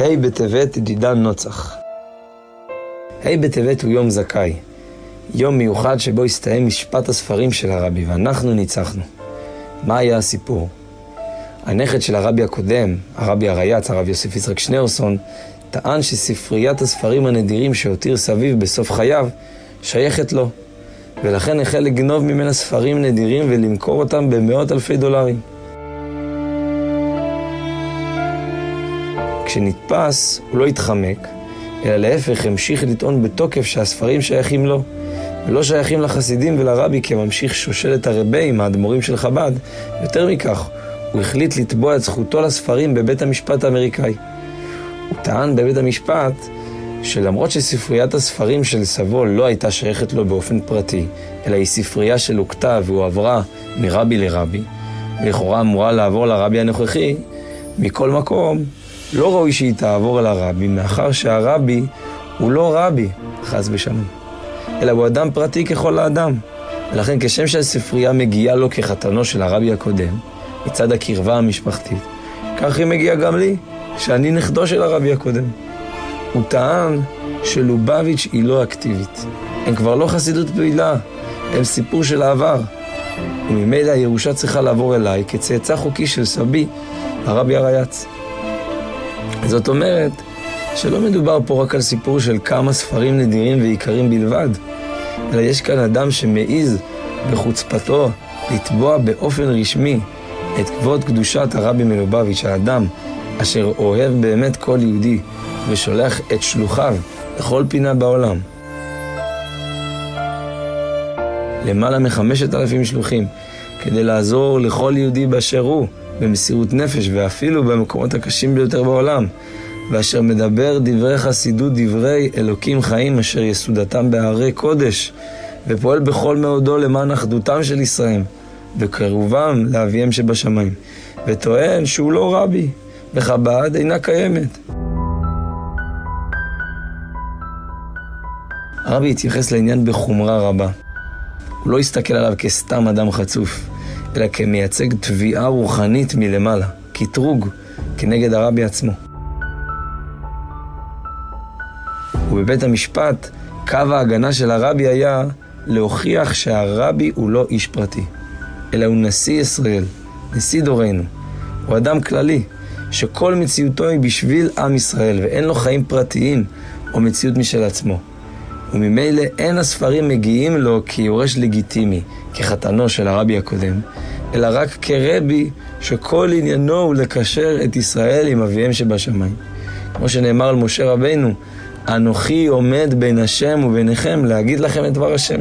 ה' בטבת דידן נוצח. ה' בטבת הוא יום זכאי, יום מיוחד שבו הסתיים משפט הספרים של הרבי, ואנחנו ניצחנו. מה היה הסיפור? הנכד של הרבי הקודם, הרבי הרייץ, הרב יוסף יצחק שניאורסון, טען שספריית הספרים הנדירים שהותיר סביב בסוף חייו, שייכת לו, ולכן החל לגנוב ממנה ספרים נדירים ולמכור אותם במאות אלפי דולרים. כשנתפס, הוא לא התחמק, אלא להפך המשיך לטעון בתוקף שהספרים שייכים לו, ולא שייכים לחסידים ולרבי כממשיך שושלת הרבים, האדמו"רים של חב"ד. יותר מכך, הוא החליט לתבוע את זכותו לספרים בבית המשפט האמריקאי. הוא טען בבית המשפט שלמרות שספריית הספרים של סבו לא הייתה שייכת לו באופן פרטי, אלא היא ספרייה שלוקטה והועברה מרבי לרבי, ולכאורה אמורה לעבור לרבי הנוכחי, מכל מקום, לא ראוי שהיא תעבור אל הרבי, מאחר שהרבי הוא לא רבי, חס ושלום, אלא הוא אדם פרטי ככל האדם. ולכן כשם שהספרייה מגיעה לו כחתנו של הרבי הקודם, מצד הקרבה המשפחתית, כך היא מגיעה גם לי, שאני נכדו של הרבי הקודם. הוא טען שלובביץ' היא לא אקטיבית. הם כבר לא חסידות פעילה, הם סיפור של העבר. וממילא הירושה צריכה לעבור אליי כצאצא חוקי של סבי, הרבי הרייץ. זאת אומרת שלא מדובר פה רק על סיפור של כמה ספרים נדירים ויקרים בלבד, אלא יש כאן אדם שמעז בחוצפתו לתבוע באופן רשמי את כבוד קדושת הרבי מלובביץ', האדם אשר אוהב באמת כל יהודי ושולח את שלוחיו לכל פינה בעולם. למעלה מחמשת אלפים שלוחים, כדי לעזור לכל יהודי באשר הוא, במסירות נפש, ואפילו במקומות הקשים ביותר בעולם, ואשר מדבר דברי חסידות, דברי אלוקים חיים, אשר יסודתם בהרי קודש, ופועל בכל מאודו למען אחדותם של ישראל, וקירובם לאביהם שבשמיים, וטוען שהוא לא רבי, וחב"ד אינה קיימת. הרבי התייחס לעניין בחומרה רבה. הוא לא הסתכל עליו כסתם אדם חצוף, אלא כמייצג תביעה רוחנית מלמעלה, קטרוג, כנגד הרבי עצמו. ובבית המשפט, קו ההגנה של הרבי היה להוכיח שהרבי הוא לא איש פרטי, אלא הוא נשיא ישראל, נשיא דורנו. הוא אדם כללי, שכל מציאותו היא בשביל עם ישראל, ואין לו חיים פרטיים או מציאות משל עצמו. וממילא אין הספרים מגיעים לו כיורש לגיטימי, כחתנו של הרבי הקודם, אלא רק כרבי שכל עניינו הוא לקשר את ישראל עם אביהם שבשמיים. כמו שנאמר על משה רבינו, אנוכי עומד בין השם וביניכם להגיד לכם את דבר השם.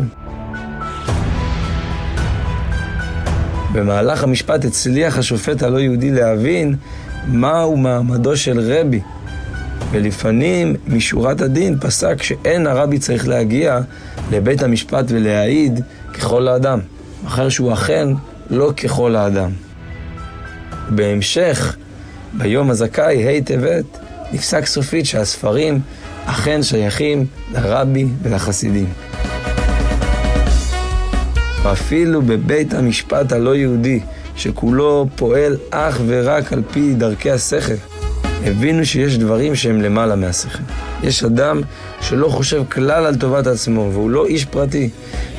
במהלך המשפט הצליח השופט הלא יהודי להבין מהו מעמדו של רבי, ולפנים משורת הדין פסק שאין הרבי צריך להגיע לבית המשפט ולהעיד ככל האדם, מאחר שהוא אכן לא ככל האדם. בהמשך, ביום הזכאי, ה' טבת, נפסק סופית שהספרים אכן שייכים לרבי ולחסידים. ואפילו בבית המשפט הלא יהודי, שכולו פועל אך ורק על פי דרכי השכל, הבינו שיש דברים שהם למעלה מהשכל. יש אדם שלא חושב כלל על טובת עצמו, והוא לא איש פרטי,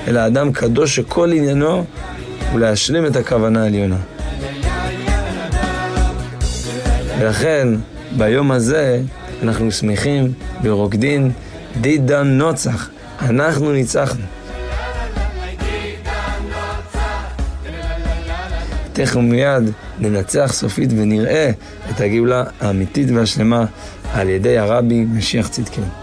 אלא אדם קדוש שכל עניינו הוא להשלים את הכוונה העליונה. ולכן, ביום הזה, אנחנו שמחים ורוקדין דידן נוצח. אנחנו ניצחנו. תכף ומיד ננצח סופית ונראה את הגאולה האמיתית והשלמה על ידי הרבי משיח צדקנו.